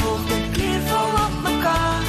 volg dit kleurvol op mekaar.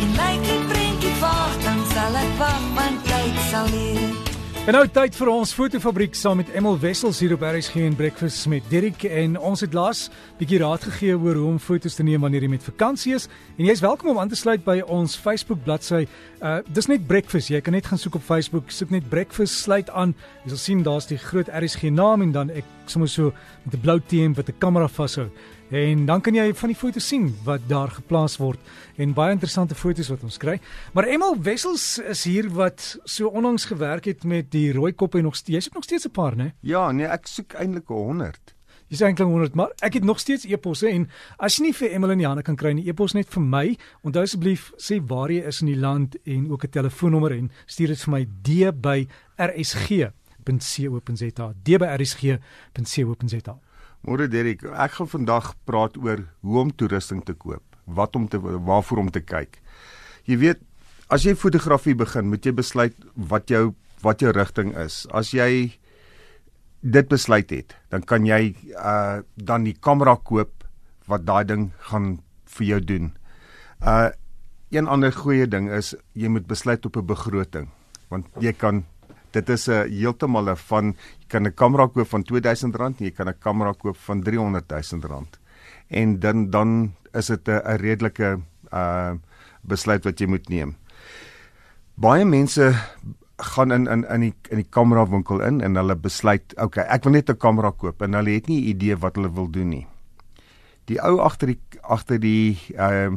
En lyk die prentjie vaag, dan sal ek wag want tyd sal leer. En nou tyd vir ons fotofabriek saam met Emil Wessels hier op RSG en Breakfast met Dirk en ons het laas bietjie raad gegee oor hoe om fotos te neem wanneer jy met vakansie is en jy's welkom om aan te sluit by ons Facebook bladsy. Uh dis net Breakfast. Jy kan net gaan soek op Facebook, soek net Breakfast sluit aan. Jy sal sien daar's die groot RSG naam en dan ek sommer so met 'n blou T-em wat 'n kamera vashou. En dan kan jy van die foto's sien wat daar geplaas word en baie interessante foto's wat ons kry. Maar Emil Wessels is hier wat so onlangs gewerk het met die rooi kop en nog steeds ook nog steeds 'n paar, né? Ja, nee, ek soek eintlik 100. Jy sê eintlik 100, maar ek het nog steeds e-posse en as jy nie vir Emil in die hande kan kry nie, e-pos net vir my. Onthou asseblief sê waar jy is in die land en ook 'n telefoonnommer en stuur dit vir my d by rsg.co.za. d by rsg.co.za. Môre Derek, ek gaan vandag praat oor hoe om toerusting te koop, wat om te waarvoor om te kyk. Jy weet, as jy fotografie begin, moet jy besluit wat jou wat jou rigting is. As jy dit besluit het, dan kan jy uh dan die kamera koop wat daai ding gaan vir jou doen. Uh een ander goeie ding is jy moet besluit op 'n begroting want jy kan dit is 'n uh, heeltemal 'n van jy kan 'n kamera koop van R2000 en jy kan 'n kamera koop van R300 000. En dan dan is dit 'n 'n redelike uh besluit wat jy moet neem. Baie mense gaan in in in die in die kamera winkel in en hulle besluit, okay, ek wil net 'n kamera koop en hulle het nie 'n idee wat hulle wil doen nie. Die ou agter die agter die uh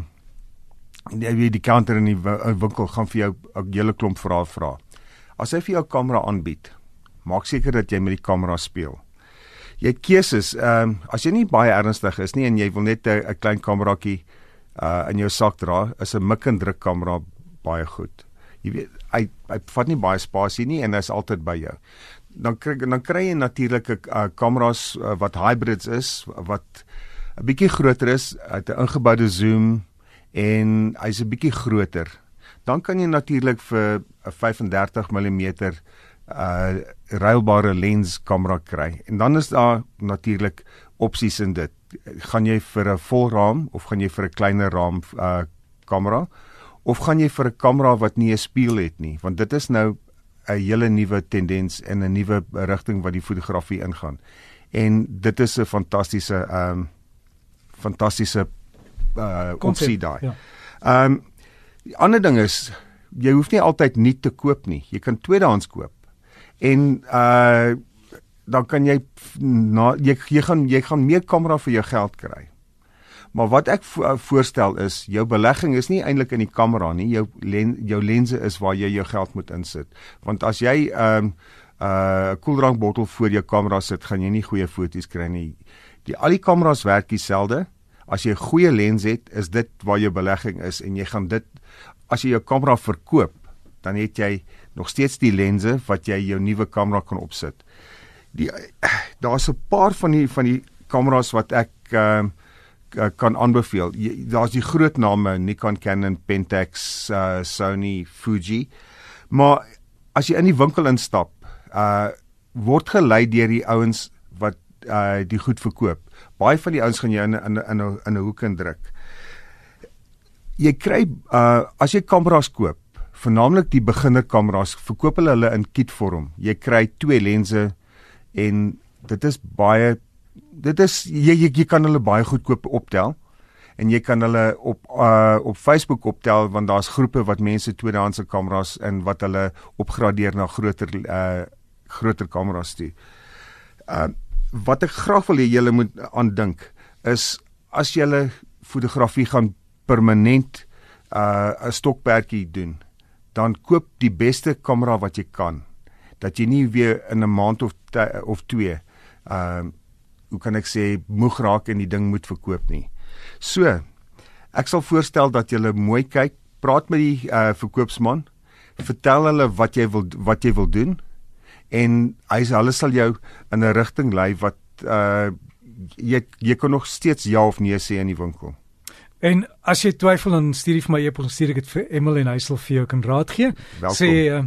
die die counter in die winkel gaan vir jou 'n hele klomp vrae vra. As hy vir jou kamera aanbied, maak seker dat jy met die kamera speel. Jy het keuses. Ehm um, as jy nie baie ernstig is nie en jy wil net 'n klein kameraatjie uh in jou sak dra, is 'n mik en druk kamera baie goed. Jy weet hy hy vat nie baie spasie nie en hy's altyd by jou. Dan kry dan kry jy natuurlike uh, kameras uh, wat hybrids is wat 'n bietjie groter is, het 'n ingeboude zoom en hy's 'n bietjie groter dan kan jy natuurlik vir 'n 35 mm uh reilbare lens kamera kry. En dan is daar natuurlik opsies in dit. Gaan jy vir 'n volraam of gaan jy vir 'n kleiner raam uh kamera of gaan jy vir 'n kamera wat nie 'n spieël het nie, want dit is nou 'n hele nuwe tendens en 'n nuwe rigting wat die fotografie ingaan. En dit is 'n fantastiese um fantastiese uh opsie daai. Ja. Um Die ander ding is jy hoef nie altyd nuut te koop nie. Jy kan tweedehands koop. En uh dan kan jy na jy, jy gaan jy gaan meer kamera vir jou geld kry. Maar wat ek vo voorstel is jou belegging is nie eintlik in die kamera nie. Jou len, jou lense is waar jy jou geld moet insit. Want as jy 'n um, uh koeldrankbottel voor jou kamera sit, gaan jy nie goeie foto's kry nie. Die al die kameras werk dieselfde. As jy 'n goeie lens het, is dit waar jou belegging is en jy gaan dit as jy jou kamera verkoop, dan het jy nog steeds die lense wat jy jou nuwe kamera kan opsit. Die daar's 'n paar van die van die kameras wat ek ehm uh, kan aanbeveel. Daar's die groot name Nikon, Canon, Pentax, uh, Sony, Fuji. Maar as jy in die winkel instap, uh word gelei deur die ouens wat uh die goed verkoop. Baie van die ouens gaan jou in in in 'n in 'n hoek indruk jy kry uh as jy kameras koop, vernaamlik die beginner kameras, verkoop hulle hulle in kit vorm. Jy kry twee lense en dit is baie dit is jy jy, jy kan hulle baie goedkoop optel en jy kan hulle op uh op Facebook optel want daar's groepe wat mense tweedehandse kameras en wat hulle opgradeer na groter uh groter kameras toe. Uh wat ek graag wil hê julle moet aandink is as julle fotografie gaan permanent uh 'n stokperdjie doen, dan koop die beste kamera wat jy kan dat jy nie weer in 'n maand of of 2 uh hoe kan ek sê moeg raak en die ding moet verkoop nie. So, ek sal voorstel dat jy mooi kyk, praat met die uh verkoopsman, vertel hulle wat jy wil wat jy wil doen en hy hulle sal jou in 'n rigting lei wat uh jy jy kan nog steeds ja of nee sê in die winkel. En as jy twyfel dan stuur vir my e-pos, stuur ek dit vir Emil en hy sal vir jou kan raad gee. Welkom. Sê uh,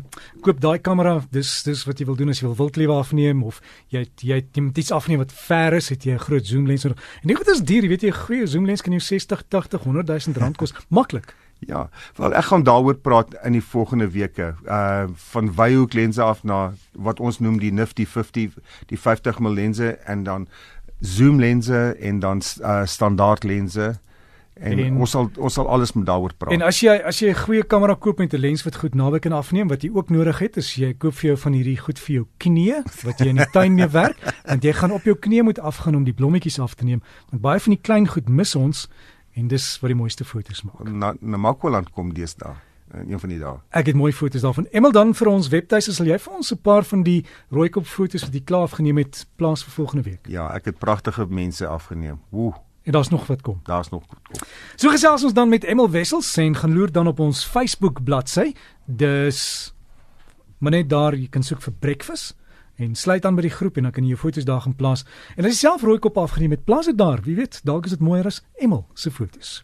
koop daai kamera, dis dis wat jy wil doen as jy wil wildlewe afneem of jy jy jy moet iets afneem wat ver is, het jy 'n groot zoom lens nodig. En die goed is duur, jy weet jy 'n goeie zoom lens kan jou 60, 80, 100 000 rand kos maklik. Ja, wel ek gaan daaroor praat in die volgende weke. Uh van wyhoek lense af na wat ons noem die Nifty 50, die 50 mm lense en dan zoom lense en dan uh standaard lense. En, En- ons sal ons sal alles met daaroor praat. En as jy as jy 'n goeie kamera koop met 'n lens wat goed naby kan afneem, wat jy ook nodig het, is jy koop vir jou van hierdie goed vir jou knie wat jy in die tuin mee werk, want jy gaan op jou knie moet afgaan om die blommetjies af te neem, want baie van die klein goed mis ons en dis wat die mooiste foto's maak. na Namakwaland kom deesdae. uh, Een van die dae. Ek het mooi foto's daarvan. Emel dan vir ons webtuiste sal jy vir ons 'n paar van die rooikop foto's wat jy klaar afgeneem het plaas vir volgende week. Ja, ek het pragtige mense afgeneem. Woe, En daar's nog wat kom. daar's nog goed kom. So gesels ons dan met Emel Wessels en gaan loer dan op ons Facebook bladsy. Dis maar net daar jy kan soek vir breakfast en sluit aan by die groep en dan kan jy jou foto's daar gaan plaas. En as jy self rooi kop afgeneem het, plaas dit daar. Wie weet, dalk is dit mooier as Emel se foto's.